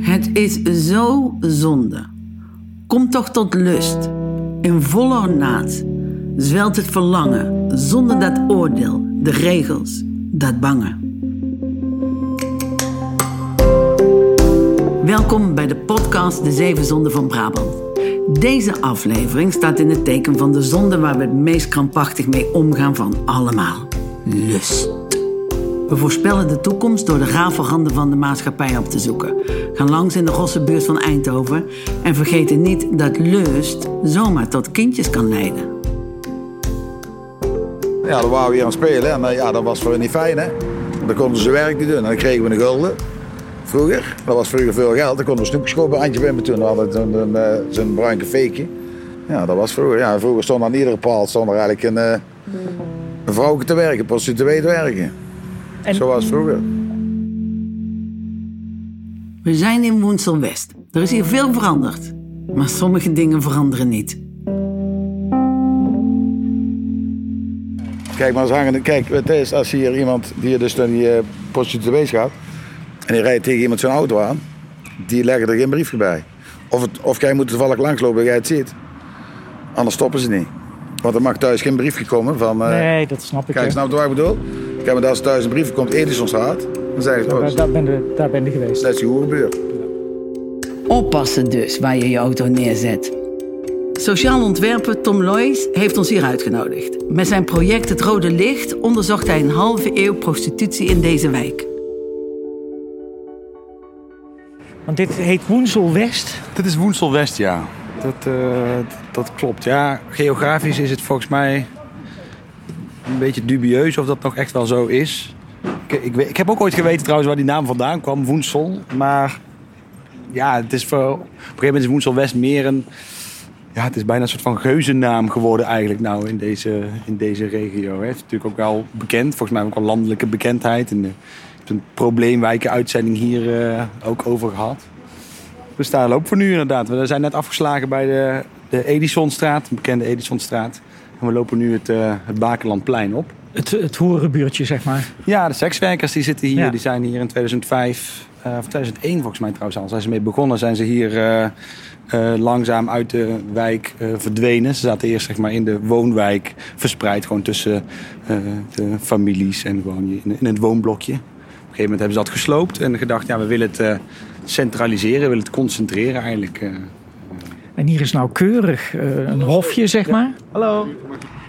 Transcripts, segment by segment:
Het is zo zonde. Kom toch tot lust. In volle ornaat zwelt het verlangen zonder dat oordeel, de regels, dat bangen. Welkom bij de podcast De Zeven Zonden van Brabant. Deze aflevering staat in het teken van de zonde waar we het meest krampachtig mee omgaan van allemaal: lust. We voorspellen de toekomst door de rafelranden van de maatschappij op te zoeken. Gaan langs in de Gossenbuurt van Eindhoven en vergeten niet dat lust zomaar tot kindjes kan leiden. Ja, dan waren we hier aan het spelen en ja, dat was voor hen niet fijn hè. Dan konden ze werk niet doen en dan kregen we een gulden. Vroeger, dat was vroeger veel geld, dan konden we snoepjes kopen, Antje Wimmer toen, we hadden toen een, eh, zo'n bruin cafeetje. Ja, dat was vroeger. Ja, vroeger stond aan iedere paal stond er eigenlijk een, eh, een vrouw te werken, prostituee te werken. En- Zo was het vroeger. We zijn in Woensel West. Er is hier veel veranderd. Maar sommige dingen veranderen niet. Kijk, maar als hangende, kijk, het is als hier iemand die dus naar die eh, prostituees gaat en die rijdt tegen iemand zijn auto aan, die leggen er geen briefje bij. Of, het, of jij moet toevallig langslopen en jij het ziet. Anders stoppen ze niet. Want er mag thuis geen briefje komen van. eh, Nee, dat snap ik. Kijk, snap je wat ik bedoel? Kijk, maar als thuis een briefje komt, Edisonstraat, dan zeggen ze, oh, daar, dat daar, ben je, daar ben je geweest. is die hoerenbuurt. Oppassen dus waar je je auto neerzet. Sociaal ontwerper Tom Loijs heeft ons hier uitgenodigd. Met zijn project Het Rode Licht onderzocht hij een halve eeuw prostitutie in deze wijk. Want dit heet Woensel West. Dit is Woensel West, ja. Dat, eh, dat klopt. Ja, geografisch is het volgens mij een beetje dubieus of dat nog echt wel zo is. Ik, ik, ik heb ook ooit geweten trouwens waar die naam vandaan kwam, Woensel. Maar ja, het is voor, op een gegeven moment is Woensel West meer een... Ja, het is bijna een soort van geuzennaam geworden eigenlijk nou in deze, in deze regio. hè. Het is natuurlijk ook wel bekend, volgens mij ook wel landelijke bekendheid. En, eh, een probleemwijken-uitzending hier eh, ook over gehad. We staan ook voor nu inderdaad. We zijn net afgeslagen bij de, de Edisonstraat, de bekende Edisonstraat. En we lopen nu het, eh het Bakerlandplein op. Het, het hoerenbuurtje, zeg maar. Ja, de sekswerkers die zitten hier. Ja. Die zijn hier in 2005, eh, of 2001 volgens mij trouwens al. Zijn ze mee begonnen. Zijn ze hier eh, langzaam uit de wijk verdwenen. Ze zaten eerst zeg maar, in de woonwijk verspreid. Gewoon tussen de families en gewoon in, in het woonblokje. Op een gegeven moment hebben ze dat gesloopt. En gedacht, ja, we willen het centraliseren. We willen het concentreren eigenlijk. En hier is nou keurig eh, een hofje, zeg maar. Hallo.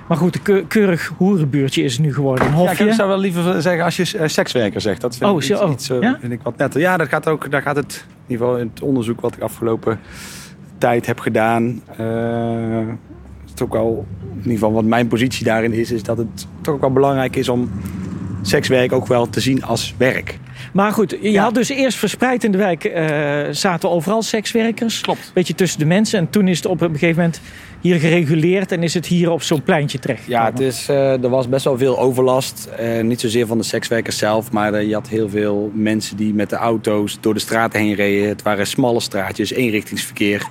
Maar goed, een keu- keurig hoerenbuurtje is het nu geworden. Een Ja, ik hofje. zou wel liever zeggen als je eh, sekswerker zegt. Dat vind Oh, ik zo- iets, oh, iets, eh, ja? vind ik wat netter. Ja, dat gaat ook, daar gaat het, in ieder geval in het onderzoek wat ik afgelopen tijd heb gedaan, is het ook wel, in ieder geval wat mijn positie daarin is, is dat het toch ook wel belangrijk is om sekswerk ook wel te zien als werk. Maar goed, je Ja. had dus eerst verspreid in de wijk eh, zaten overal sekswerkers. Klopt. Beetje tussen de mensen. En toen is het op een gegeven moment hier gereguleerd en is het hier op zo'n pleintje terecht. Ja, het is, eh, er was best wel veel overlast. Eh, niet zozeer van de sekswerkers zelf, maar je had heel veel mensen die met de auto's door de straten heen reden. Het waren smalle straatjes, eenrichtingsverkeer.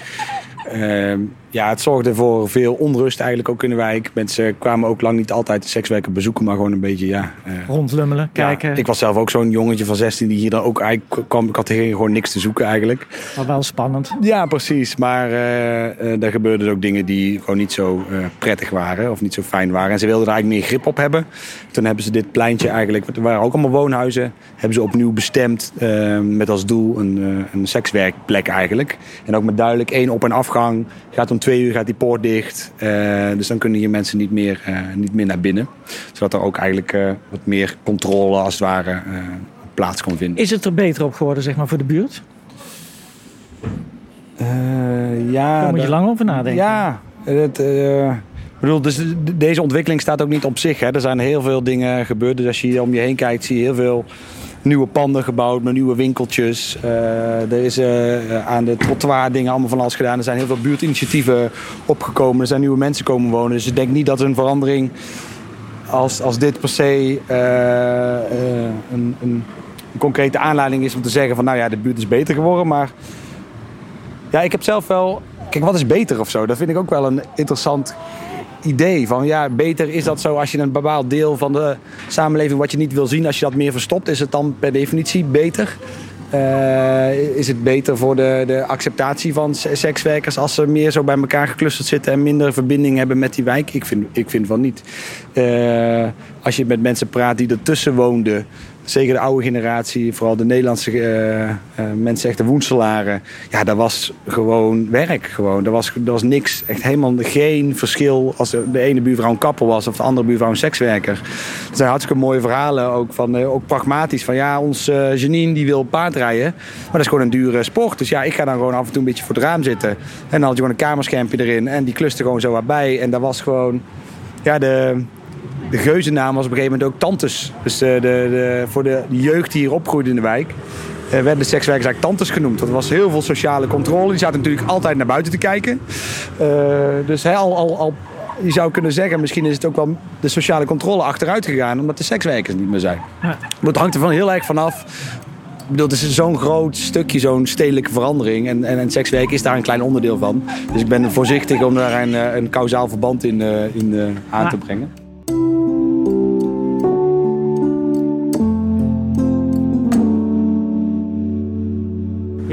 Ehm, ja, het zorgde voor veel onrust eigenlijk ook in de wijk. Mensen kwamen ook lang niet altijd de sekswerker bezoeken, maar gewoon een beetje, ja... eh, Rondlummelen, ja, kijken. ik was zelf ook zo'n jongetje van 16 die hier dan ook eigenlijk kwam. Ik had hier gewoon niks te zoeken eigenlijk. Maar wel spannend. Ja, precies. Maar eh eh, er gebeurden ook dingen die gewoon niet zo eh, prettig waren of niet zo fijn waren. En ze wilden er eigenlijk meer grip op hebben. Toen hebben ze dit pleintje eigenlijk, want er waren ook allemaal woonhuizen, hebben ze opnieuw bestemd eh, met als doel een, eh, een sekswerkplek eigenlijk. En ook met duidelijk één op- en afgang. Gaat om twee uur gaat die poort dicht. Eh, dus dan kunnen hier mensen niet meer, eh, niet meer naar binnen. Zodat er ook eigenlijk eh, wat meer controle als het ware eh, plaats kon vinden. Is het er beter op geworden, zeg maar, voor de buurt? Eh, ja, Daar moet je lang over nadenken. Ja, het, eh, ik bedoel, dus de- deze ontwikkeling staat ook niet op zich. Hè. Er zijn heel veel dingen gebeurd. Dus als je hier om je heen kijkt, zie je heel veel nieuwe panden gebouwd met nieuwe winkeltjes. Eh, er is eh, aan de trottoir dingen allemaal van alles gedaan. Er zijn heel veel buurtinitiatieven opgekomen. Er zijn nieuwe mensen komen wonen. Dus ik denk niet dat een verandering als, als dit per se eh, een, een, een concrete aanleiding is om te zeggen van nou ja, de buurt is beter geworden. Maar ja, ik heb zelf wel. Kijk, wat is beter of zo? Dat vind ik ook wel een interessant idee van ja, beter is dat zo als je een bepaald deel van de samenleving wat je niet wil zien, als je dat meer verstopt, is het dan per definitie beter? Uh, is het beter voor de, de acceptatie van sekswerkers als ze meer zo bij elkaar geclusterd zitten en minder verbinding hebben met die wijk? Ik vind, ik vind van niet. Uh, als je met mensen praat die ertussen woonden, zeker de oude generatie, vooral de Nederlandse uh, uh, mensen, echt de woenselaren. Ja, dat was gewoon werk. Gewoon. Er, was, er was niks, echt helemaal geen verschil als de, ene buurvrouw een kapper was of de andere buurvrouw een sekswerker. Er zijn hartstikke mooie verhalen, ook, van, uh, ook pragmatisch. Van ja, ons Janine die wil paardrijden, maar dat is gewoon een dure sport. Dus ja, ik ga dan gewoon af en toe een beetje voor het raam zitten. En dan had je gewoon een kamerschermpje erin en die kluste gewoon zo wat bij. En dat was gewoon, ja, de de geuzennaam was op een gegeven moment ook tantes. Dus de, de, de, voor de jeugd die hier opgroeide in de wijk... Uh, werden de sekswerkers eigenlijk tantes genoemd. Dat was heel veel sociale controle. Die zaten natuurlijk altijd naar buiten te kijken. Uh, dus he, al, al, al, je zou kunnen zeggen, misschien is het ook wel de sociale controle achteruit gegaan... omdat de sekswerkers niet meer zijn. Ja. Maar het hangt er van heel erg vanaf ik bedoel, het is zo'n groot stukje, zo'n stedelijke verandering. En, en, en, sekswerk is daar een klein onderdeel van. Dus ik ben voorzichtig om daar een, een kausaal verband in, uh, in aan te brengen.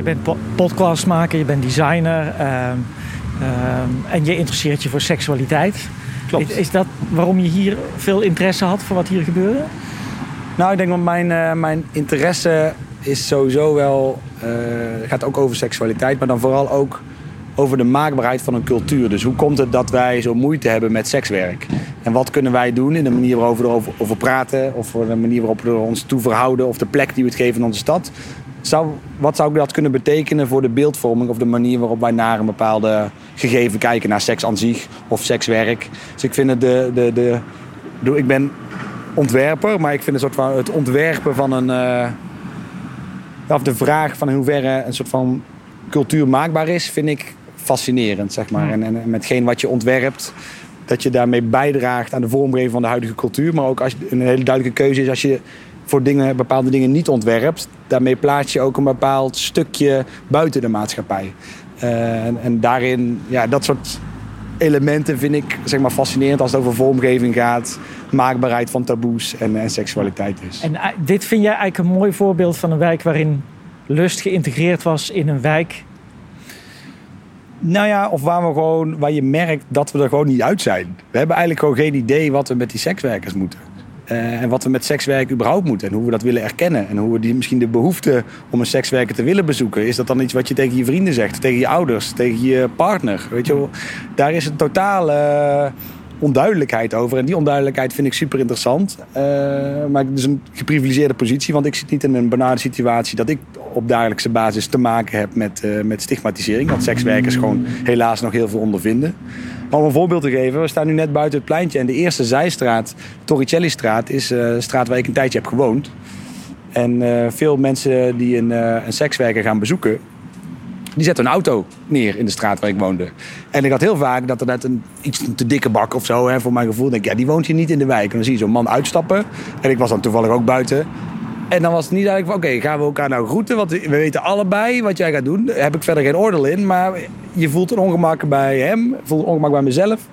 Je bent podcastmaker, je bent designer uh, uh, en je interesseert je voor seksualiteit. Klopt. Is, is, dat waarom je hier veel interesse had voor wat hier gebeurde? Nou, ik denk dat mijn, uh, mijn interesse is sowieso wel... gaat ook over seksualiteit, maar dan vooral ook over de maakbaarheid van een cultuur. Dus hoe komt het dat wij zo moeite hebben met sekswerk? En wat kunnen wij doen in de manier waarop we erover over praten... of de manier waarop we ons toe verhouden... of de plek die we het geven in onze stad... Zou, wat zou dat kunnen betekenen voor de beeldvorming of de manier waarop wij naar een bepaalde gegeven kijken, naar seks aan zich of sekswerk? Dus ik vind het de, de, de, ik ben ontwerper, maar ik vind het, soort van, het ontwerpen van een, uh, of de vraag van in hoeverre een soort van cultuur maakbaar is, vind ik fascinerend, zeg maar. En, en metgeen wat je ontwerpt, dat je daarmee bijdraagt aan de vormgeving van de huidige cultuur. Maar ook als een hele duidelijke keuze is als je voor dingen, bepaalde dingen niet ontwerpt. Daarmee plaats je ook een bepaald stukje buiten de maatschappij. Uh, en, en, daarin, ja, dat soort elementen vind ik zeg maar, fascinerend als het over vormgeving gaat, maakbaarheid van taboes en, en seksualiteit is. En uh, dit vind jij eigenlijk een mooi voorbeeld van een wijk waarin lust geïntegreerd was in een wijk nou ja, of waar we gewoon, waar je merkt dat we er gewoon niet uit zijn. We hebben eigenlijk gewoon geen idee wat we met die sekswerkers moeten. Uh, en wat we met sekswerk überhaupt moeten. En hoe we dat willen erkennen. En hoe we die, misschien de behoefte om een sekswerker te willen bezoeken. Is dat dan iets wat je tegen je vrienden zegt? Tegen je ouders? Tegen je partner? Weet je? Daar is een totale uh, onduidelijkheid over. En die onduidelijkheid vind ik super interessant. Uh, maar het is een geprivilegeerde positie. Want ik zit niet in een banale situatie dat ik op dagelijkse basis te maken heb met, met stigmatisering. Dat sekswerkers gewoon helaas nog heel veel ondervinden. Maar om een voorbeeld te geven, we staan nu net buiten het pleintje. En de eerste zijstraat, Torricelli-straat, is uh, een straat waar ik een tijdje heb gewoond. En uh, veel mensen die een, uh, een sekswerker gaan bezoeken, die zetten een auto neer in de straat waar ik woonde. En ik had heel vaak dat er net een iets te dikke bak of zo, hè, voor mijn gevoel. denk ik, ja, die woont hier niet in de wijk. En dan zie je zo'n man uitstappen. En ik was dan toevallig ook buiten. En dan was het niet eigenlijk van, oké, gaan we elkaar nou groeten? Want we weten allebei wat jij gaat doen. Daar heb ik verder geen oordeel in. Maar je voelt een ongemak bij hem, voelt een ongemak bij mezelf.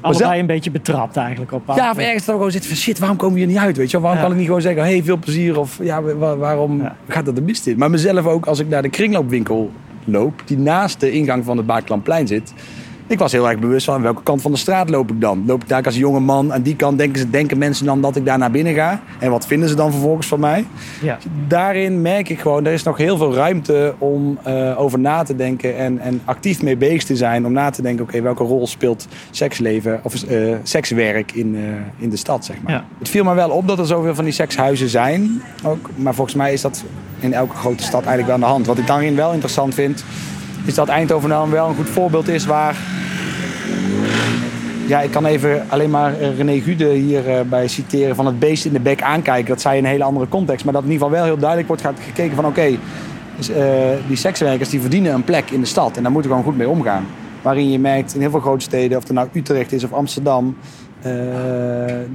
Allebei zelf... een beetje betrapt eigenlijk op. Ja, of ergens dan gewoon zitten van shit, waarom komen we hier niet uit? Weet je? Waarom ja. kan ik niet gewoon zeggen, hey, veel plezier? Of ja, waarom ja. gaat dat de mist in? Maar mezelf ook, als ik naar de kringloopwinkel loop, die naast de ingang van het Baaklandplein zit ik was heel erg bewust van welke kant van de straat loop ik dan. Loop ik daar als jonge man aan die kant, denken, ze, denken mensen dan dat ik daar naar binnen ga? En wat vinden ze dan vervolgens van mij? Ja. Daarin merk ik gewoon, er is nog heel veel ruimte om uh, over na te denken en, en actief mee bezig te zijn. Om na te denken, oké, okay, welke rol speelt seksleven of uh, sekswerk in, uh, in de stad, zeg maar. Ja. Het viel me wel op dat er zoveel van die sekshuizen zijn. Ook, maar volgens mij is dat in elke grote stad eigenlijk wel aan de hand. Wat ik daarin wel interessant vind, is dat Eindhoven dan wel een goed voorbeeld is waar... Ja, ik kan even alleen maar eh, René Gude hierbij uh, citeren van het beest in de bek aankijken. Dat zei in een hele andere context. Maar dat in ieder geval wel heel duidelijk wordt gaat gekeken van oké, okay, dus, uh, die sekswerkers die verdienen een plek in de stad. En daar moeten we gewoon goed mee omgaan. Waarin je merkt in heel veel grote steden, of het nou Utrecht is of Amsterdam... Uh,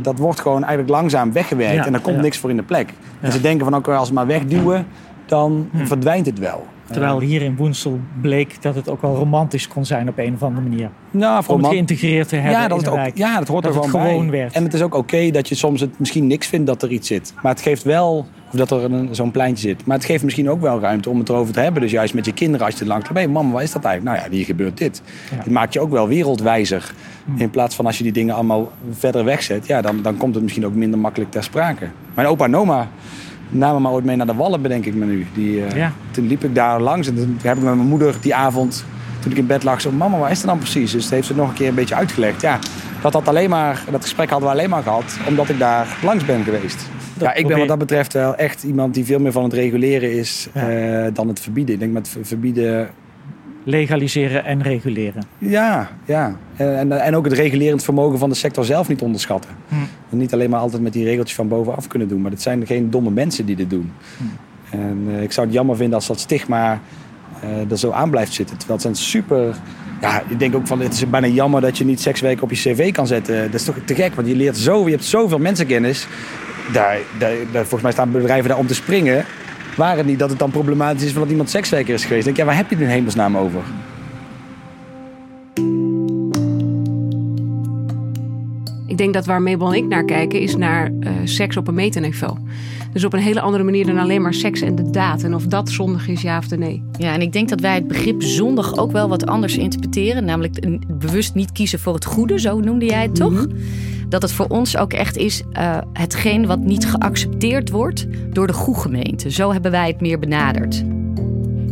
dat wordt gewoon eigenlijk langzaam weggewerkt. Ja, en daar komt ja. niks voor in de plek. Ja. En ze denken van oké, okay, als we maar wegduwen, dan verdwijnt het wel. Terwijl hier in Woensel bleek dat het ook wel romantisch kon zijn op een of andere manier. Nou, Om het geïntegreerd te hebben ja, dat in het ook, ja, dat hoort Dat er het gewoon, gewoon bij. werd. En het is ook oké dat je soms het misschien niks vindt dat er iets zit. Maar het geeft wel, of dat er een- zo'n pleintje zit. Maar het geeft misschien ook wel ruimte om het erover te hebben. Dus juist met je kinderen als je er langs loopt. Hé, mama, wat is dat eigenlijk? Nou ja, hier gebeurt dit. Ja. Het maakt je ook wel wereldwijzer. In plaats van als je die dingen allemaal verder wegzet. Ja, dan, dan komt het misschien ook minder makkelijk ter sprake. Mijn opa en oma namen me ooit mee naar de Wallen, bedenk ik me nu. Die, eh, Ja. Toen liep ik daar langs en toen heb ik met mijn moeder die avond, toen ik in bed lag, zo, mama, waar is het dan precies? Dus heeft ze nog een keer een beetje uitgelegd. Ja, dat, had alleen maar, dat gesprek hadden we alleen maar gehad omdat ik daar langs ben geweest. ja, ik ben wat dat betreft wel echt iemand die veel meer van het reguleren is Ja. eh, dan het verbieden. Ik denk met ver- verbieden, Legaliseren en reguleren. ja, ja. En, en, en ook het regulerend vermogen van de sector zelf niet onderschatten. Hm. En niet alleen maar altijd met die regeltjes van bovenaf kunnen doen. Maar het zijn geen domme mensen die dit doen. Hm. En eh, ik zou het jammer vinden als dat stigma eh, er zo aan blijft zitten. Terwijl het zijn super... Ja, ik denk ook van het is bijna jammer dat je niet sekswerk op je cv kan zetten. Dat is toch te gek, want je leert zo, je hebt zoveel mensenkennis. Daar, daar, daar- volgens mij staan bedrijven daar om te springen. Waar het niet dat het dan problematisch is van dat iemand sekswerker is geweest. Dan denk ik, ja, waar heb je het in hemelsnaam over? Denk dat waar Mabel en ik naar kijken is naar eh, seks op een metaniveau. Dus op een hele andere manier dan alleen maar seks en de daad. En of dat zondig is, ja of nee. Ja, en ik denk dat wij het begrip zondig ook wel wat anders interpreteren. Namelijk een- bewust niet kiezen voor het goede, zo noemde jij het toch? Dat het voor ons ook echt is eh, hetgeen wat niet geaccepteerd wordt door de goede gemeente. Zo hebben wij het meer benaderd.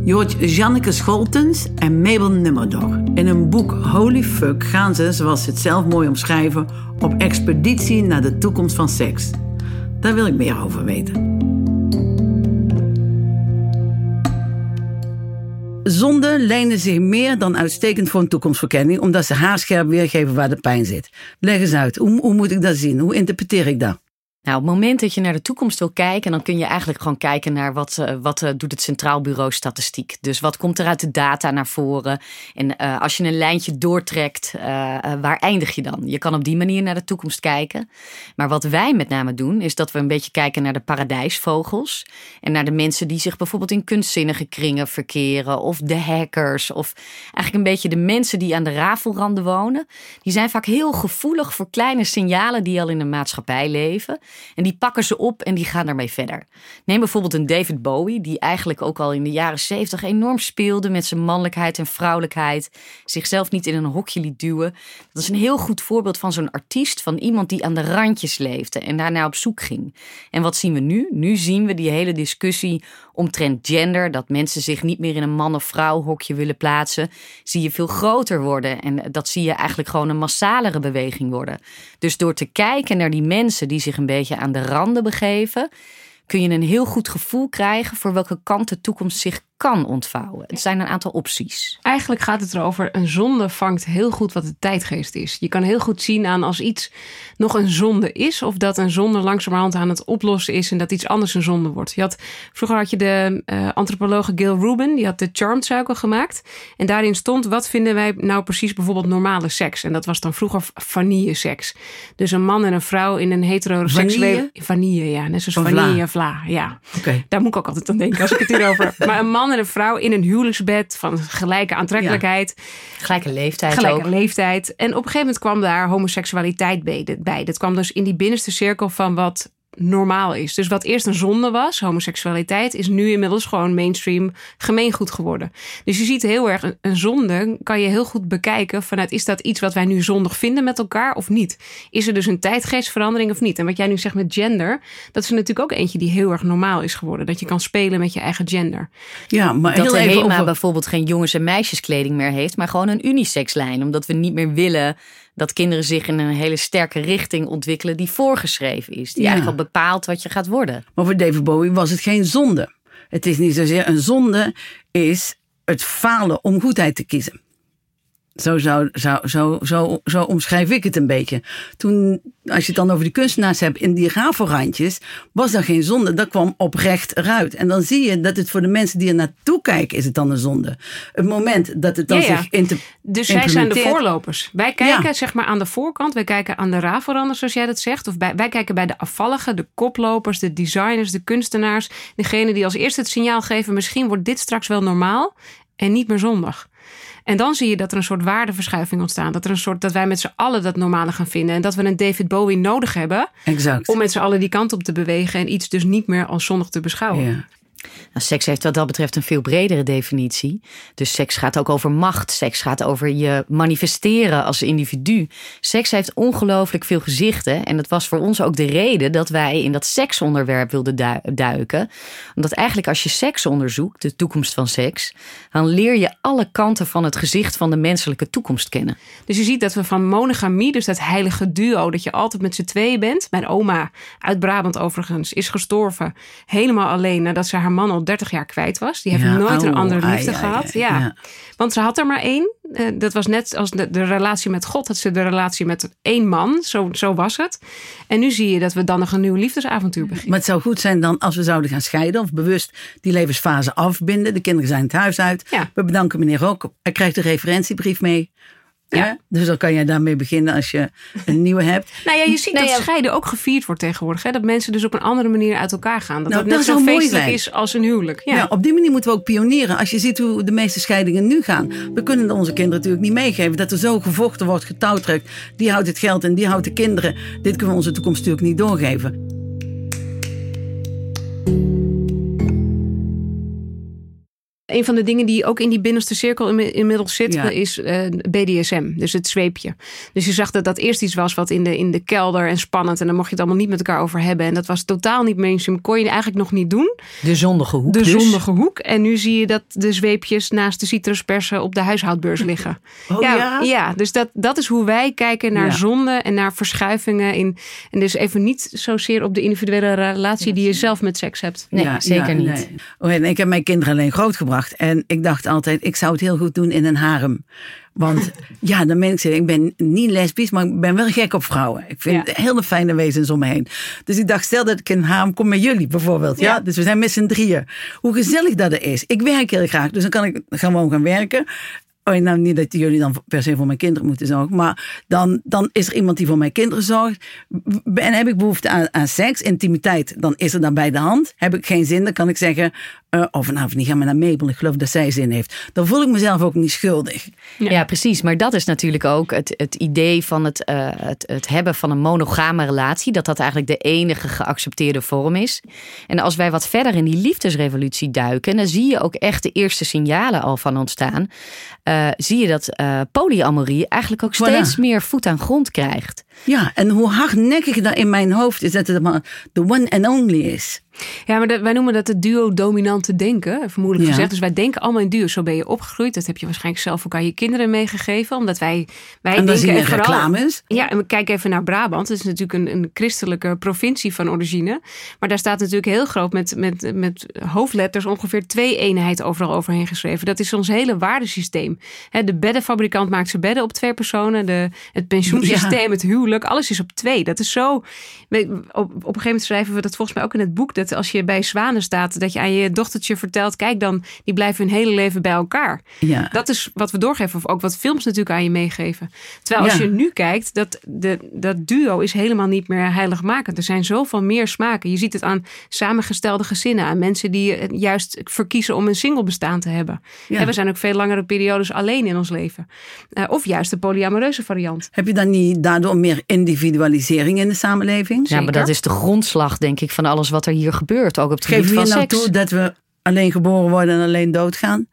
Je Janneke Scholtens en Mabel Nummerdor. In een boek Holy Fuck gaan ze, zoals ze het zelf mooi omschrijven, op expeditie naar de toekomst van seks. Daar wil ik meer over weten. Zonden lenen zich meer dan uitstekend voor een toekomstverkenning, omdat ze haarscherp weergeven waar de pijn zit. Leg eens uit, hoe, hoe moet ik dat zien? Hoe interpreteer ik dat? Nou, op het moment dat je naar de toekomst wil kijken, dan kun je eigenlijk gewoon kijken naar wat, eh, wat eh, doet het Centraal Bureau Statistiek. Dus wat komt er uit de data naar voren? En eh, als je een lijntje doortrekt, waar eindig je dan? Je kan op die manier naar de toekomst kijken. Maar wat wij met name doen, is dat we een beetje kijken naar de paradijsvogels. En naar de mensen die zich bijvoorbeeld in kunstzinnige kringen verkeren. Of de hackers. Of eigenlijk een beetje de mensen die aan de rafelranden wonen. Die zijn vaak heel gevoelig voor kleine signalen die al in de maatschappij leven. En die pakken ze op en die gaan daarmee verder. Neem bijvoorbeeld een David Bowie, die eigenlijk ook al in de jaren zeventig enorm speelde met zijn mannelijkheid en vrouwelijkheid. Zichzelf niet in een hokje liet duwen. Dat is een heel goed voorbeeld van zo'n artiest, van iemand die aan de randjes leefde en daarna op zoek ging. En wat zien we nu? Nu zien we die hele discussie omtrent gender, dat mensen zich niet meer in een man- of vrouw hokje willen plaatsen, zie je veel groter worden. En dat zie je eigenlijk gewoon een massalere beweging worden. Dus door te kijken naar die mensen die zich een beetje aan de randen begeven, kun je een heel goed gevoel krijgen voor welke kant de toekomst zich kan ontvouwen. Het zijn een aantal opties. Eigenlijk gaat het erover, een zonde vangt heel goed wat de tijdgeest is. Je kan heel goed zien aan als iets nog een zonde is... of dat een zonde langzamerhand aan het oplossen is... en dat iets anders een zonde wordt. Je had, vroeger had je de eh antropologe Gil Rubin, die had de Charmed Circle gemaakt. En daarin stond, wat vinden wij nou precies bijvoorbeeld normale seks? En dat was dan vroeger vanille seks. Dus een man en een vrouw in een heteroseksuele... Vanille? Vanille, ja. Net zoals Van vla. vanille, vla, ja. Oké. Daar moet ik ook altijd aan denken als ik het hierover heb. Maar een man en een vrouw in een huwelijksbed van gelijke aantrekkelijkheid, Gelijke leeftijd gelijke ook. leeftijd. En op een gegeven moment kwam daar homoseksualiteit bij. Dat kwam dus in die binnenste cirkel van wat normaal is. Dus wat eerst een zonde was, homoseksualiteit, is nu inmiddels gewoon mainstream gemeengoed geworden. Dus je ziet heel erg, een, zonde kan je heel goed bekijken vanuit is dat iets wat wij nu zondig vinden met elkaar of niet? Is er dus een tijdgeestverandering of niet? En wat jij nu zegt met gender, dat is er natuurlijk ook eentje die heel erg normaal is geworden. Dat je kan spelen met je eigen gender. Ja, maar Dat heel de even HEMA over... bijvoorbeeld geen jongens- en meisjeskleding meer heeft, maar gewoon een unisexlijn. Omdat we niet meer willen dat kinderen zich in een hele sterke richting ontwikkelen die voorgeschreven is. Die Ja. eigenlijk al bepaalt wat je gaat worden. Maar voor David Bowie was het geen zonde. Het is niet zozeer een zonde, is het falen om goedheid te kiezen. Zo, zou, zou, zo, zo, zo omschrijf ik het een beetje. Toen, als je het dan over die kunstenaars hebt in die rafelrandjes, was dat geen zonde. Dat kwam oprecht eruit. En dan zie je dat het voor de mensen die er naartoe kijken, is het dan een zonde. Het moment dat het dan Ja, ja. zich inter- Dus zij zijn de voorlopers. Wij kijken Ja. zeg maar aan de voorkant. Wij kijken aan de rafelranders, zoals jij dat zegt. Of bij, wij kijken bij de afvalligen, de koplopers, de designers, de kunstenaars. Degene die als eerste het signaal geven... misschien wordt dit straks wel normaal en niet meer zondag. En dan zie je dat er een soort waardeverschuiving ontstaat. Dat, er een soort, dat wij met z'n allen dat normale gaan vinden. En dat we een David Bowie nodig hebben... Exact. om met z'n allen die kant op te bewegen... en iets dus niet meer als zondig te beschouwen. ja. Nou, seks heeft wat dat betreft een veel bredere definitie. Dus seks gaat ook over macht. Seks gaat over je manifesteren als individu. Seks heeft ongelooflijk veel gezichten. En dat was voor ons ook de reden dat wij in dat seksonderwerp wilden du- duiken. Omdat eigenlijk als je seks onderzoekt, de toekomst van seks, dan leer je alle kanten van het gezicht van de menselijke toekomst kennen. Dus je ziet dat we van monogamie, dus dat heilige duo, dat je altijd met z'n tweeën bent. Mijn oma, uit Brabant overigens, is gestorven. Helemaal alleen nadat ze haar man al 30 jaar kwijt was. Die heeft Ja, nooit een au, andere liefde ai, gehad. ai, ja. ja. Want ze had er maar één. Eh, dat was net als de, de relatie met God, had ze de relatie met één man. Zo, zo was het. En nu zie je dat we dan nog een nieuw liefdesavontuur beginnen. Maar het zou goed zijn dan als we zouden gaan scheiden of bewust die levensfase afbinden. De kinderen zijn het huis uit. Ja. We bedanken meneer ook. Hij krijgt een referentiebrief mee. Ja. Dus dan kan jij daarmee beginnen als je een nieuwe hebt. Nou ja, je ziet dat ja. scheiden ook gevierd wordt tegenwoordig. Hè? Dat mensen dus op een andere manier uit elkaar gaan. Dat Nou, het net dat zo feestelijk zijn. is als een huwelijk. Ja. Ja. op die manier moeten we ook pionieren. Als je ziet hoe de meeste scheidingen nu gaan. We kunnen onze kinderen natuurlijk niet meegeven. Dat er zo gevochten wordt, getouwtrekt. Die houdt het geld en die houdt de kinderen. Dit kunnen we onze toekomst natuurlijk niet doorgeven. Een van de dingen die ook in die binnenste cirkel inmi- inmiddels zit, Ja. is eh, BDSM. Dus het zweepje. Dus je zag dat dat eerst iets was wat in de, in de kelder en spannend. En dan mocht je het allemaal niet met elkaar over hebben. En dat was totaal niet mainstream. Kon je eigenlijk nog niet doen. De zondige hoek. De dus. zondige hoek. En nu zie je dat de zweepjes naast de citruspersen op de huishoudbeurs liggen. Oh ja? ja dus dat, dat is hoe wij kijken naar Ja. zonde en naar verschuivingen. In, en dus even niet zozeer op de individuele relatie die je zelf met seks hebt. Nee, zeker niet. nee. Oh, en ik heb mijn kinderen alleen grootgebracht. En ik dacht altijd, ik zou het heel goed doen in een harem. Want ja, dan ben ik, ik ben niet lesbisch, maar ik ben wel gek op vrouwen. Ik vind Ja. hele fijne wezens om me heen. Dus ik dacht, stel dat ik in een harem kom met jullie bijvoorbeeld. Ja? Ja. Dus we zijn met z'n drieën. Hoe gezellig dat er is. Ik werk heel graag, dus dan kan ik gewoon gaan werken. Oh, nou, niet dat jullie dan per se voor mijn kinderen moeten zorgen. Maar dan, dan is er iemand die voor mijn kinderen zorgt. En heb ik behoefte aan, aan seks, intimiteit, dan is er dan bij de hand. Heb ik geen zin, dan kan ik zeggen... eh oh, vanavond niet gaan we naar Mabel. Ik geloof dat zij zin heeft. Dan voel ik mezelf ook niet schuldig. Ja. precies. Maar dat is natuurlijk ook het, het idee van het, eh, het, het hebben van een monogame relatie. Dat dat eigenlijk de enige geaccepteerde vorm is. En als wij wat verder in die liefdesrevolutie duiken, dan zie je ook echt de eerste signalen al van ontstaan. Eh, zie je dat eh, polyamorie eigenlijk ook Voilà. steeds meer voet aan grond krijgt. Ja, en hoe hardnekkig dat in mijn hoofd is dat het maar de one and only is. Ja, maar dat- wij noemen dat het duo-dominante denken, vermoedelijk Ja. gezegd. Dus wij denken allemaal in duo's. Zo ben je opgegroeid. Dat heb je waarschijnlijk zelf ook aan je kinderen meegegeven. Omdat wij, wij En denken... en vooral- reclames. Ja, en we kijken even naar Brabant. Het is natuurlijk een, een christelijke provincie van origine. Maar daar staat natuurlijk heel groot met, met, met hoofdletters ongeveer twee eenheid overal overheen geschreven. Dat is ons hele waardesysteem. De beddenfabrikant maakt zijn bedden op twee personen. De, het pensioensysteem, het huwelijk, alles is op twee. Dat is zo... Op, op een gegeven moment schrijven we dat volgens mij ook in het boek. Dat als je bij zwanen staat, dat je aan je dochtertje vertelt... kijk dan, die blijven hun hele leven bij elkaar. Ja. Dat is wat we doorgeven. Of ook wat films natuurlijk aan je meegeven. Terwijl als Ja. je nu kijkt, dat, de, dat duo is helemaal niet meer heiligmakend. Er zijn zoveel meer smaken. Je ziet het aan samengestelde gezinnen. Aan mensen die juist verkiezen om een single bestaan te hebben. Ja. En we zijn ook veel langere periodes alleen in ons leven. Eh, of juist de polyamoreuze variant. Heb je dan niet daardoor meer individualisering in de samenleving? Ja, maar dat is de grondslag, denk ik, van alles wat er hier gebeurt. Ook op het Geef gebied je van nou seks. toe dat we alleen geboren worden en alleen doodgaan?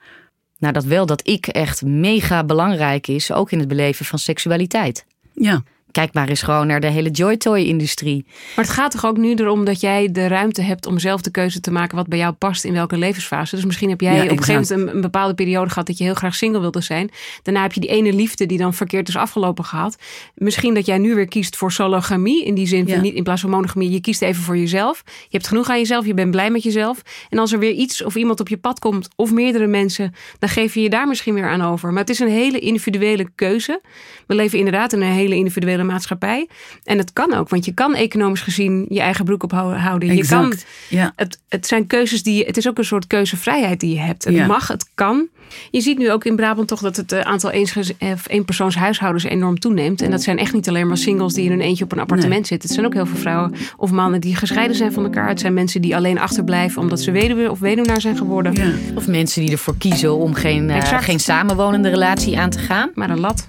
Nou, dat wel dat ik echt mega belangrijk is, ook in het beleven van seksualiteit. Ja. Kijk maar eens gewoon naar de hele Joy Toy-industrie. Maar het gaat toch ook nu erom dat jij de ruimte hebt om zelf de keuze te maken wat bij jou past in welke levensfase. Dus misschien heb jij Ja, op een gegeven moment een, een bepaalde periode gehad dat je heel graag single wilde zijn. Daarna heb je die ene liefde die dan verkeerd is afgelopen gehad. Misschien dat jij nu weer kiest voor sologamie. In die zin van Ja. niet in plaats van monogamie. Je kiest even voor jezelf. Je hebt genoeg aan jezelf. Je bent blij met jezelf. En als er weer iets of iemand op je pad komt of meerdere mensen, dan geef je je daar misschien weer aan over. Maar het is een hele individuele keuze. We leven inderdaad in een hele individuele maatschappij. En het kan ook, want je kan economisch gezien je eigen broek ophouden. Je kan, Exact. Ja. het, het zijn keuzes die je, het is ook een soort keuzevrijheid die je hebt. Het Ja. mag, het kan. Je ziet nu ook in Brabant toch dat het eh, aantal eensgez- of eenpersoonshuishoudens enorm toeneemt. En dat zijn echt niet alleen maar singles die in een eentje op een appartement zitten. Het zijn ook heel veel vrouwen of mannen die gescheiden zijn van elkaar. Het zijn mensen die alleen achterblijven omdat ze weduwe of weduwnaar zijn geworden. ja. Of mensen die ervoor kiezen om geen, eh, Exact. geen samenwonende relatie aan te gaan. Maar een lat.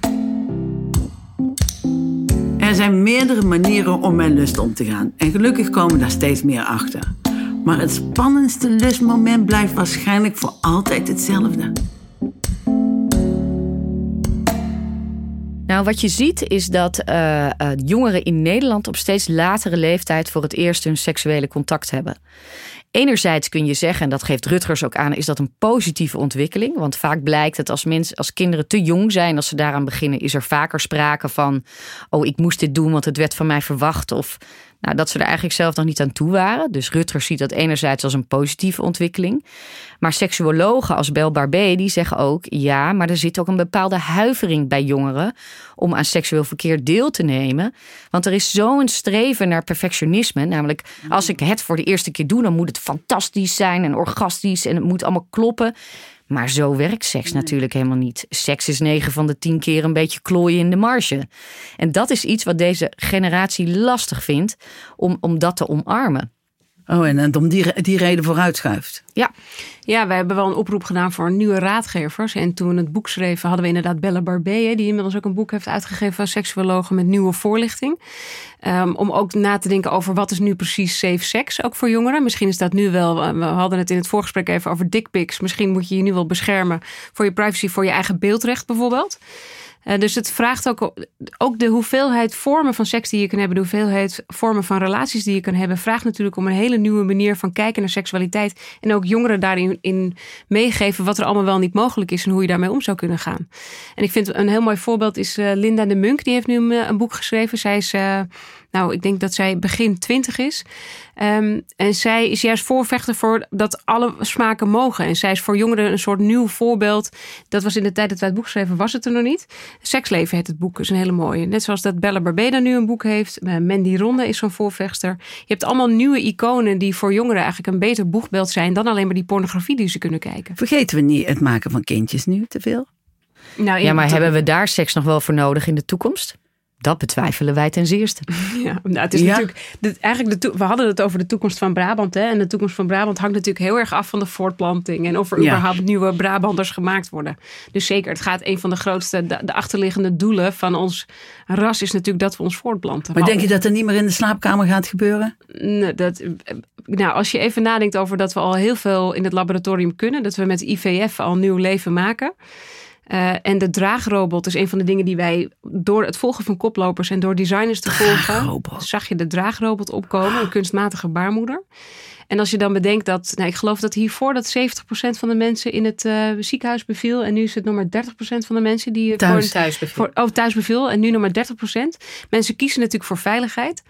Er zijn meerdere manieren om met lust om te gaan. En gelukkig komen daar steeds meer achter. Maar het spannendste lustmoment blijft waarschijnlijk voor altijd hetzelfde. Nou, wat je ziet is dat eh, eh, jongeren in Nederland op steeds latere leeftijd voor het eerst hun seksuele contact hebben. Enerzijds kun je zeggen, en dat geeft Rutgers ook aan, is dat een positieve ontwikkeling. Want vaak blijkt dat als, mensen, als kinderen te jong zijn, als ze daaraan beginnen, is er vaker sprake van: oh, ik moest dit doen, want het werd van mij verwacht. Of nou, dat ze er eigenlijk zelf nog niet aan toe waren. Dus Rutgers ziet dat enerzijds als een positieve ontwikkeling. Maar seksuologen als Bel Barbé die zeggen ook: ja, maar er zit ook een bepaalde huivering bij jongeren om aan seksueel verkeer deel te nemen. Want er is zo'n streven naar perfectionisme. Namelijk, als ik het voor de eerste keer doe, dan moet het fantastisch zijn en orgastisch en het moet allemaal kloppen. Maar zo werkt seks natuurlijk helemaal niet. Seks is 9 van de 10 keer een beetje klooien in de marge. En dat is iets wat deze generatie lastig vindt om, om dat te omarmen. Oh, en dan om die, die reden vooruitschuift. Ja, Ja, wij hebben wel een oproep gedaan voor nieuwe raadgevers. En toen we het boek schreven, hadden we inderdaad Bella Barbé, hè, die inmiddels ook een boek heeft uitgegeven als seksuologe met nieuwe voorlichting. Ehm, om ook na te denken over wat is nu precies safe seks, ook voor jongeren. Misschien is dat nu wel, we hadden het in het voorgesprek even over dickpics. Misschien moet je je nu wel beschermen voor je privacy, voor je eigen beeldrecht bijvoorbeeld. Eh, dus het vraagt ook, ook de hoeveelheid vormen van seks die je kan hebben, de hoeveelheid vormen van relaties die je kan hebben, vraagt natuurlijk om een hele nieuwe manier van kijken naar seksualiteit. En ook jongeren daarin in meegeven wat er allemaal wel niet mogelijk is en hoe je daarmee om zou kunnen gaan. En ik vind een heel mooi voorbeeld is eh, Linda de Munk, die heeft nu een, eh, boek geschreven. Zij is, nou, ik denk dat zij begin twintig is. Ehm, en zij is juist voorvechter voor dat alle smaken mogen. En zij is voor jongeren een soort nieuw voorbeeld. Dat was in de tijd dat wij het boek schreven, was het er nog niet. Seksleven heet het boek, is een hele mooie. Net zoals dat Bella Barbeda nu een boek heeft. Eh, Mandy Ronde is zo'n voorvechter. Je hebt allemaal nieuwe iconen die voor jongeren eigenlijk een beter boegbeeld zijn dan alleen maar die pornografie die ze kunnen kijken. Vergeten we niet het maken van kindjes nu te veel? Nou, ja maar hebben we daar seks nog wel voor nodig in de toekomst? Dat betwijfelen wij ten zeerste. Ja, nou, het is Ja. natuurlijk. Eigenlijk de, we hadden het over de toekomst van Brabant. Hè? En de toekomst van Brabant hangt natuurlijk heel erg af van de voortplanting. En of er Ja. überhaupt nieuwe Brabanders gemaakt worden. Dus zeker, het gaat een van de grootste, de, de achterliggende doelen van ons ras is natuurlijk dat we ons voortplanten. Maar denk je dat er niet meer in de slaapkamer gaat gebeuren? Nee, dat, nou, als je even nadenkt over dat we al heel veel in het laboratorium kunnen. Dat we met IVF al nieuw leven maken. Eh, en de draagrobot is een van de dingen die wij door het volgen van koplopers en door designers te volgen, Draagrobot. zag je de draagrobot opkomen, een kunstmatige baarmoeder. En als je dan bedenkt dat, nou, ik geloof dat hiervoor dat 70% van de mensen in het eh, ziekenhuis beviel. En nu is het nog maar 30% van de mensen die eh, Thuis. voor, voor, oh, thuis beviel. En nu nog maar 30%. Mensen kiezen natuurlijk voor veiligheid.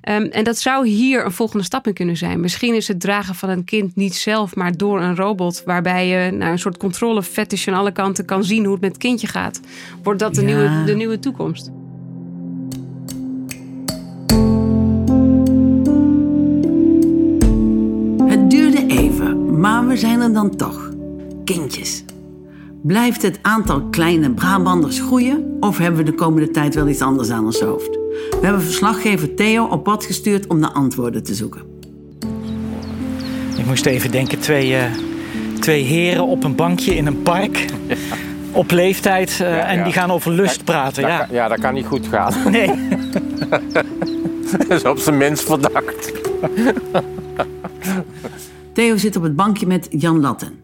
Ehm, en dat zou hier een volgende stap in kunnen zijn. Misschien is het dragen van een kind niet zelf, maar door een robot. Waarbij je nou, een soort controle fetish aan alle kanten kan zien hoe het met het kindje gaat. Wordt dat de, Ja. nieuwe, de nieuwe toekomst? Maar we zijn er dan toch. Kindjes. Blijft het aantal kleine Brabanders groeien of hebben we de komende tijd wel iets anders aan ons hoofd? We hebben verslaggever Theo op pad gestuurd om naar antwoorden te zoeken. Ik moest even denken, twee, eh, twee heren op een bankje in een park. Op leeftijd eh, Ja, en ja. die gaan over lust praten. Dat Ja. kan- ja, dat kan niet goed gaan. Nee. Dat is op zijn minst verdacht. Theo zit op het bankje met Jan Latten.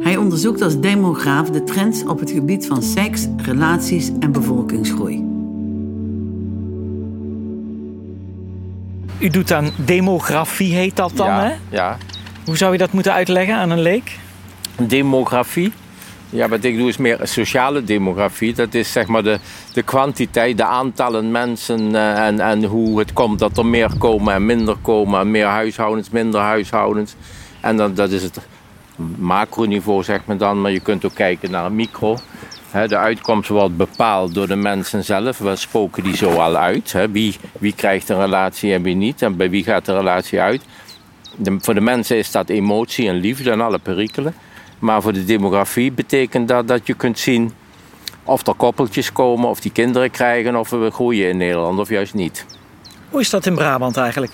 Hij onderzoekt als demograaf de trends op het gebied van seks, relaties en bevolkingsgroei. u doet aan demografie, heet dat dan, ja, hè? ja. Hoe zou je dat moeten uitleggen aan een leek? Demografie. Ja, wat ik doe is meer sociale demografie. Dat is zeg maar de, de kwantiteit, de aantallen mensen eh, en, en hoe het komt dat er meer komen en minder komen. En meer huishoudens, minder huishoudens. En dan, dat is het macroniveau, zeg maar dan. Maar je kunt ook kijken naar micro. De uitkomst wordt bepaald door de mensen zelf. We spoken die zo al uit. Wie, wie krijgt een relatie en wie niet. En bij wie gaat de relatie uit. Voor de mensen is dat emotie en liefde en alle perikelen. Maar voor de demografie betekent dat dat je kunt zien of er koppeltjes komen, of die kinderen krijgen, of we groeien in Nederland of juist niet. Hoe is dat in Brabant eigenlijk?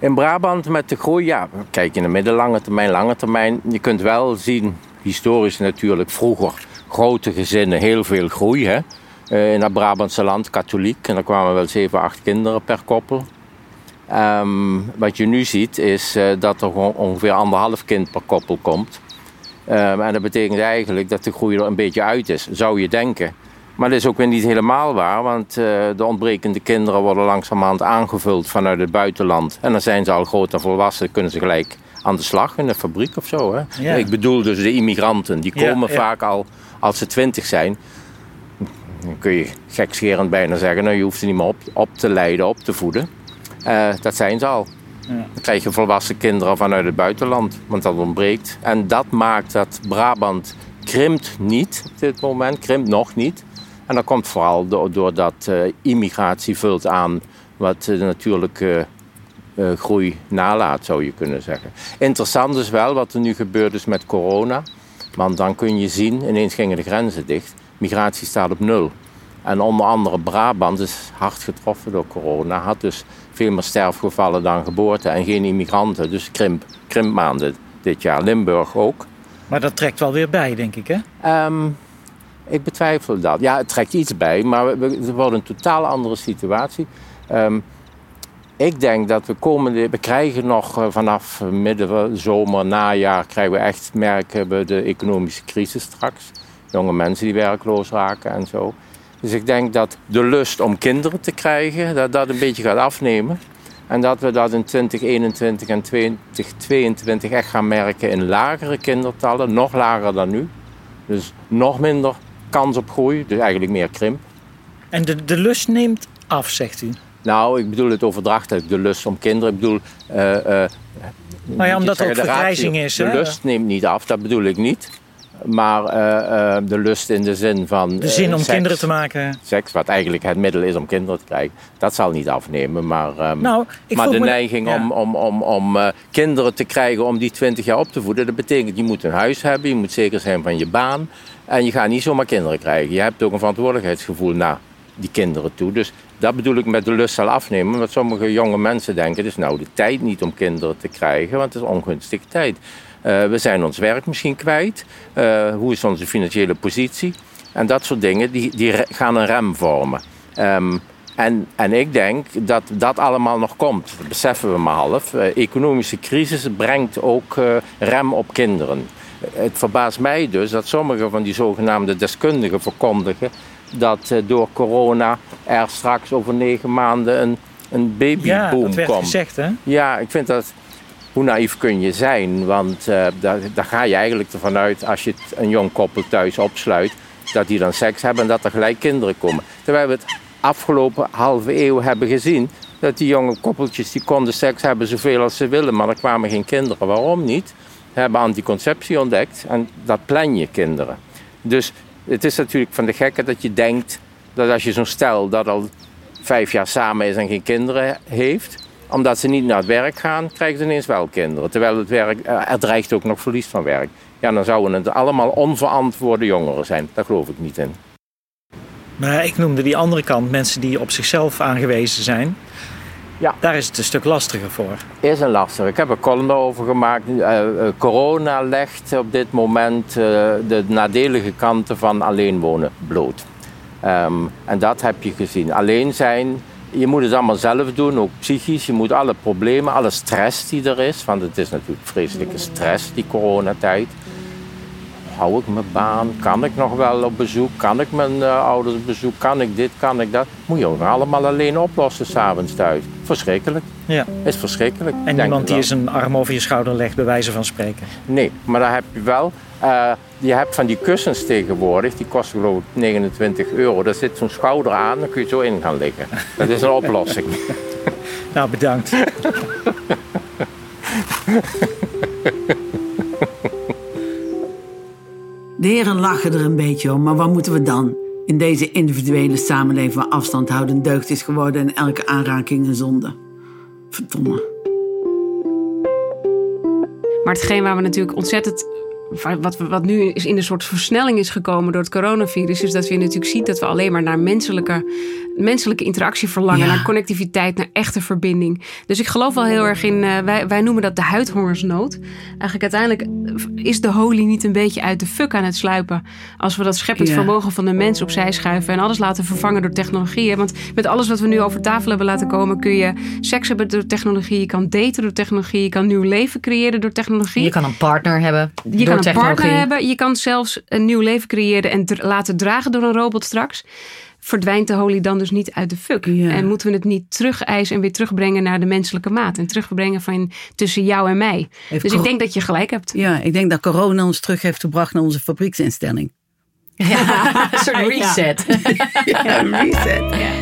In Brabant met de groei, ja, kijk in de middellange termijn, lange termijn. Je kunt wel zien, historisch natuurlijk, vroeger grote gezinnen, heel veel groei. Hè? Eh, in dat Brabantse land, katholiek, en daar kwamen wel 7, 8 kinderen per koppel. Ehm, wat je nu ziet is eh, dat er ongeveer anderhalf kind per koppel komt. Ehm, en dat betekent eigenlijk dat de groei er een beetje uit is, zou je denken. Maar dat is ook weer niet helemaal waar, want eh, de ontbrekende kinderen worden langzamerhand aangevuld vanuit het buitenland. En dan zijn ze al groot en volwassen, kunnen ze gelijk aan de slag in de fabriek of zo. Hè? Ja. Ik bedoel dus de immigranten, die komen ja. vaak al als ze twintig zijn. Dan kun je gekscherend bijna zeggen, nou, je hoeft ze niet meer op, op te leiden, op te voeden. Eh, dat zijn ze al. Dan krijg je volwassen kinderen vanuit het buitenland, want dat ontbreekt. En dat maakt dat Brabant krimpt niet op dit moment, krimpt nog niet. En dat komt vooral do- doordat eh, immigratie vult aan wat de natuurlijke eh, groei nalaat, zou je kunnen zeggen. Interessant is wel wat er nu gebeurd is met corona. Want dan kun je zien, ineens gingen de grenzen dicht. Migratie staat op nul. En onder andere Brabant is hard getroffen door corona. Had dus veel meer sterfgevallen dan geboorten en geen immigranten. Dus krimp, krimpmaanden dit jaar. Limburg ook. Maar dat trekt wel weer bij, denk ik, hè? Ehm, ik betwijfel dat. Ja, het trekt iets bij, maar we- we- wordt een totaal andere situatie. Ehm, ik denk dat we komende... We krijgen nog eh, vanaf midden van zomer, najaar... krijgen we echt, merken we de economische crisis straks. Jonge mensen die werkloos raken en zo. Dus ik denk dat de lust om kinderen te krijgen... dat dat een beetje gaat afnemen. En dat we dat in 2021 en 2022 echt gaan merken in lagere kindertallen. Nog lager dan nu. Dus nog minder kans op groei, dus eigenlijk meer krimp. En de, de lust neemt af, zegt u. Nou, ik bedoel het overdrachtelijk, de lust om kinderen. Ik bedoel, eh, Nou ja, omdat er ook vergrijzing is, De hè? lust neemt niet af, dat bedoel ik niet. Maar eh, de lust in de zin van. De zin om seks, kinderen te maken. Seks, wat eigenlijk het middel is om kinderen te krijgen, dat zal niet afnemen. Maar, ehm, Nou, maar de me- neiging ja. om, om, om, om kinderen te krijgen om die 20 jaar op te voeden, dat betekent je moet een huis hebben, je moet zeker zijn van je baan. En je gaat niet zomaar kinderen krijgen. Je hebt ook een verantwoordelijkheidsgevoel naar die kinderen toe. Dus dat bedoel ik met de lust zal afnemen. Want sommige jonge mensen denken, het is nou de tijd niet om kinderen te krijgen, want het is ongunstige tijd. Eh, we zijn ons werk misschien kwijt. Eh, hoe is onze financiële positie? En dat soort dingen, die, die gaan een rem vormen. Ehm, en, en ik denk dat dat allemaal nog komt. Dat beseffen we maar half. Eh, economische crisis brengt ook rem op kinderen. Het verbaast mij dus dat sommige van die zogenaamde deskundigen verkondigen dat eh, door corona er straks over negen maanden een, een Ja, babyboom dat werd komt. gezegd, hè? Ja, ik vind dat. Hoe naïef kun je zijn? Want eh, daar, daar ga je eigenlijk ervan uit als je een jong koppel thuis opsluit, dat die dan seks hebben en dat er gelijk kinderen komen. Terwijl we het afgelopen halve eeuw hebben gezien dat die jonge koppeltjes die konden seks hebben zoveel als ze willen, maar er kwamen geen kinderen. Waarom niet? Hebben anticonceptie ontdekt en dat plan je kinderen. Dus het is natuurlijk van de gekke dat je denkt dat als je zo'n stel dat al vijf jaar samen is en geen kinderen heeft, omdat ze niet naar het werk gaan, krijgen ze ineens wel kinderen. Terwijl het werk, eh, er dreigt ook nog verlies van werk. Ja, dan zouden het allemaal onverantwoorde jongeren zijn. Daar geloof ik niet in. Maar ik noemde die andere kant, mensen die op zichzelf aangewezen zijn. Ja. Daar is het een stuk lastiger voor. Is een lastige. Ik heb een column daarover gemaakt. Eh, eh, corona legt op dit moment eh, de nadelige kanten van alleen wonen bloot. Ehm, en dat heb je gezien. Alleen zijn, je moet het allemaal zelf doen, ook psychisch. Je moet alle problemen, alle stress die er is, want het is natuurlijk vreselijke stress, die coronatijd. Hou ik mijn baan? Kan ik nog wel op bezoek? Kan ik mijn uh, ouders op bezoek? Kan ik dit? Kan ik dat? Moet je ook allemaal alleen oplossen s'avonds thuis. Verschrikkelijk. Ja. Is verschrikkelijk. En niemand die zijn arm over je schouder legt, bij wijze van spreken. Nee, maar daar heb je wel. Uh, je hebt van die kussens tegenwoordig, die kosten geloof ik 29 euro. Daar zit zo'n schouder aan, dan kun je zo in gaan liggen. Dat is een oplossing. nou, bedankt. De heren lachen er een beetje om, maar wat moeten we dan? In deze individuele samenleving waar afstand houden deugd is geworden en elke aanraking een zonde. Verdomme. Maar hetgeen waar we natuurlijk ontzettend wat, wat nu is in een soort versnelling is gekomen door het coronavirus, is dat we natuurlijk zien dat we alleen maar naar menselijke, menselijke interactie verlangen, naar connectiviteit, naar echte verbinding. Dus ik geloof wel heel erg in, uh, wij, wij noemen dat de huidhongersnood. Eigenlijk uiteindelijk is de holy niet een beetje uit de fuck aan het sluipen als we dat scheppend vermogen van de mens opzij schuiven en alles laten vervangen door technologie. Want met alles wat we nu over tafel hebben laten komen, kun je seks hebben door technologie, je kan daten door technologie, je kan nieuw leven creëren door technologie. Je kan een partner hebben. Je kan een partner hebben. Je kan zelfs een nieuw leven creëren en laten dragen door een robot straks. Verdwijnt de holy dan dus niet uit de fuck? En moeten we het niet terug eisen en weer terugbrengen naar de menselijke maat? En terugbrengen van tussen jou en mij. dus ik denk dat je gelijk hebt. Ja, ik denk dat corona ons terug heeft gebracht naar onze fabrieksinstelling. Ja, een soort reset. ja, een reset.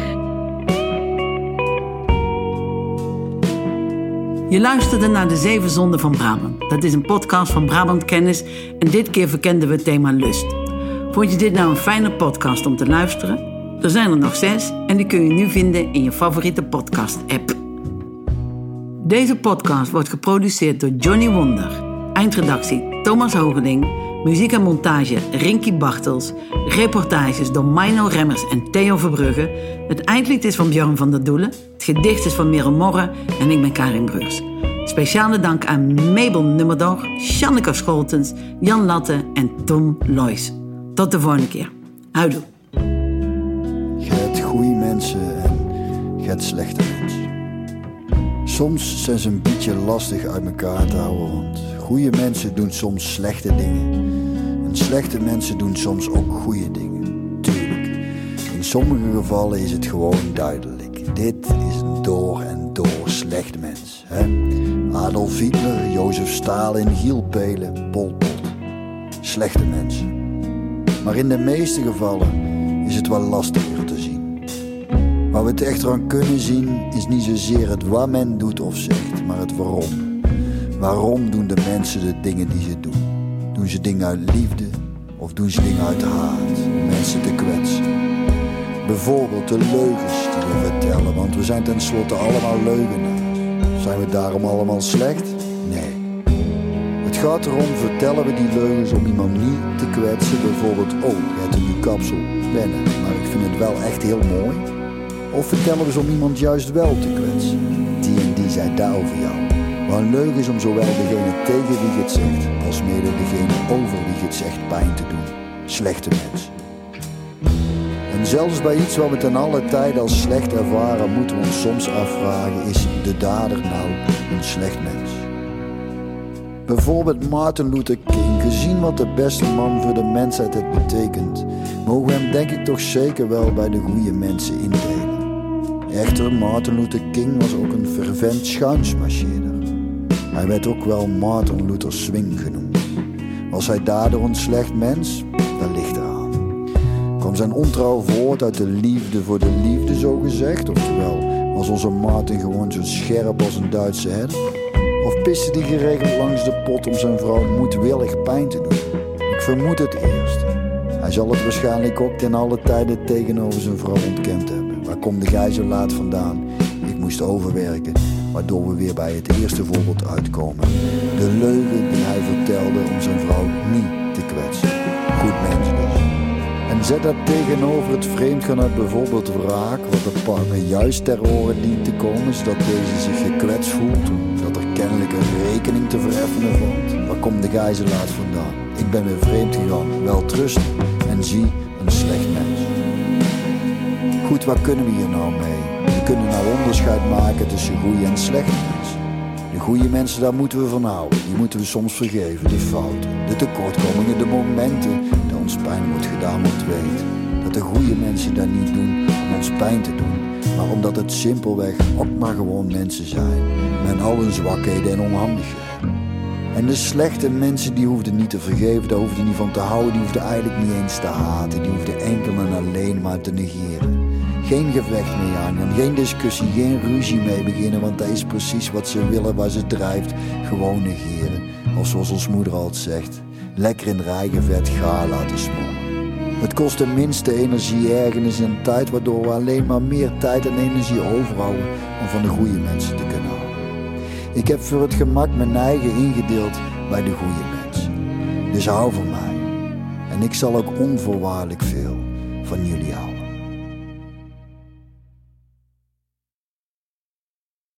Je luisterde naar De Zeven Zonden van Brabant. Dat is een podcast van Brabant Kennis en dit keer verkenden we het thema lust. Vond je dit nou een fijne podcast om te luisteren? Er zijn er nog zes en die kun je nu vinden in je favoriete podcast-app. Deze podcast wordt geproduceerd door Johnny Wonder, eindredactie Thomas Hogeling, muziek en montage Rinky Bartels, reportages door Mino Remmers en Theo Verbrugge. Het eindlied is van Björn van der Doelen, het gedicht is van Merel Morre en ik ben Karin Brugs. Speciale dank aan Mabel Nummerdor, Shanneke Scholtens, Jan Latte en Tom Loijs. Tot de volgende keer. Houdoe. Mensen en hebt slechte mensen. Soms zijn ze een beetje lastig uit elkaar te houden, want goede mensen doen soms slechte dingen. En slechte mensen doen soms ook goede dingen. Tuurlijk. In sommige gevallen is het gewoon duidelijk. Dit is een door en door slecht mens. Hè? Adolf Hitler, Jozef Stalin, Giel Pelen, Pol Pot. Slechte mensen. Maar in de meeste gevallen is het wel lastiger te zien. Waar we het echt aan kunnen zien is niet zozeer het wat men doet of zegt, maar het waarom. Waarom doen de mensen de dingen die ze doen? Doen ze dingen uit liefde of doen ze dingen uit haat om mensen te kwetsen? Bijvoorbeeld de leugens die we vertellen, want we zijn tenslotte allemaal leugenaars. Zijn we daarom allemaal slecht? Nee. Het gaat erom, vertellen we die leugens om iemand niet te kwetsen? Bijvoorbeeld, oh, je hebt een nieuw kapsel, wennen, maar ik vind het wel echt heel mooi. Of vertellen ze om iemand juist wel te kwetsen? Die en die zei daar over jou. Maar leugen is om zowel degene tegen wie je het zegt, als mede degene over wie je het zegt pijn te doen. Slechte mensen. En zelfs bij iets wat we ten alle tijde als slecht ervaren, moeten we ons soms afvragen: is de dader nou een slecht mens? Bijvoorbeeld Martin Luther King, gezien wat de beste man voor de mensheid het betekent, mogen we hem denk ik toch zeker wel bij de goede mensen indelen. Echter, Martin Luther King was ook een fervent schuinsmarcheerder. Hij werd ook wel Martin Luther Swing genoemd. Was hij daardoor een slecht mens? Dat ligt eraan. Kwam zijn ontrouw voort uit de liefde voor de liefde, zo gezegd? Oftewel, was onze Martin gewoon zo scherp als een Duitse herder? Of piste die geregeld langs de pot om zijn vrouw moedwillig pijn te doen? Ik vermoed het eerst. Hij zal het waarschijnlijk ook ten alle tijden tegenover zijn vrouw ontkend hebben. Komt de gij zo laat vandaan? Ik moest overwerken, waardoor we weer bij het eerste voorbeeld uitkomen. De leugen die hij vertelde om zijn vrouw niet te kwetsen. Goed mens dus. En zet dat tegenover het vreemdgaan uit bijvoorbeeld wraak, wat de partner juist ter oren dient te komen, zodat deze zich gekwetst voelt, dat er kennelijk een rekening te vereffenen valt. Waar komt de gijzelaar vandaan? Ik ben weer vreemd gegaan, wel trust en zie een slecht. Goed, wat kunnen we hier nou mee? We kunnen nou onderscheid maken tussen goede en slechte mensen. De goede mensen, daar moeten we van houden. Die moeten we soms vergeven, de fouten, de tekortkomingen, de momenten dat ons pijn wordt gedaan, want weet dat de goede mensen dat niet doen om ons pijn te doen, maar omdat het simpelweg ook maar gewoon mensen zijn, met al hun zwakheden en onhandigheden. En de slechte mensen die hoefden niet te vergeven, daar hoefden niet van te houden, die hoefden eigenlijk niet eens te haten, die hoefden enkel en alleen maar te negeren. Geen gevecht mee aangaan, geen discussie, geen ruzie mee beginnen, want dat is precies wat ze willen, waar ze drijft. Gewoon negeren. Of zoals ons moeder altijd zegt, lekker in rijgevet ga laten smoren. Het kost de minste energie, ergernis en tijd, waardoor we alleen maar meer tijd en energie overhouden om van de goede mensen te kunnen houden. Ik heb voor het gemak mijn eigen ingedeeld bij de goede mensen. Dus hou van mij. En ik zal ook onvoorwaardelijk veel van jullie houden.